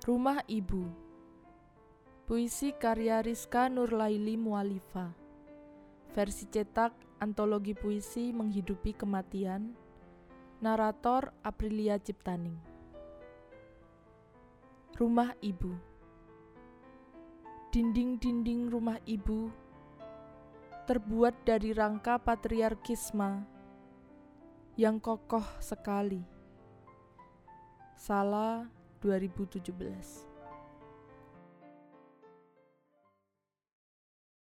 Rumah Ibu. Puisi karya Rizka Nurlaili Mualifa. Versi cetak Antologi Puisi Menghidupi Kematian. Narator Aprilia Ciptaning. Rumah Ibu. Dinding-dinding rumah ibu terbuat dari rangka patriarkisma yang kokoh sekali. Salah 2017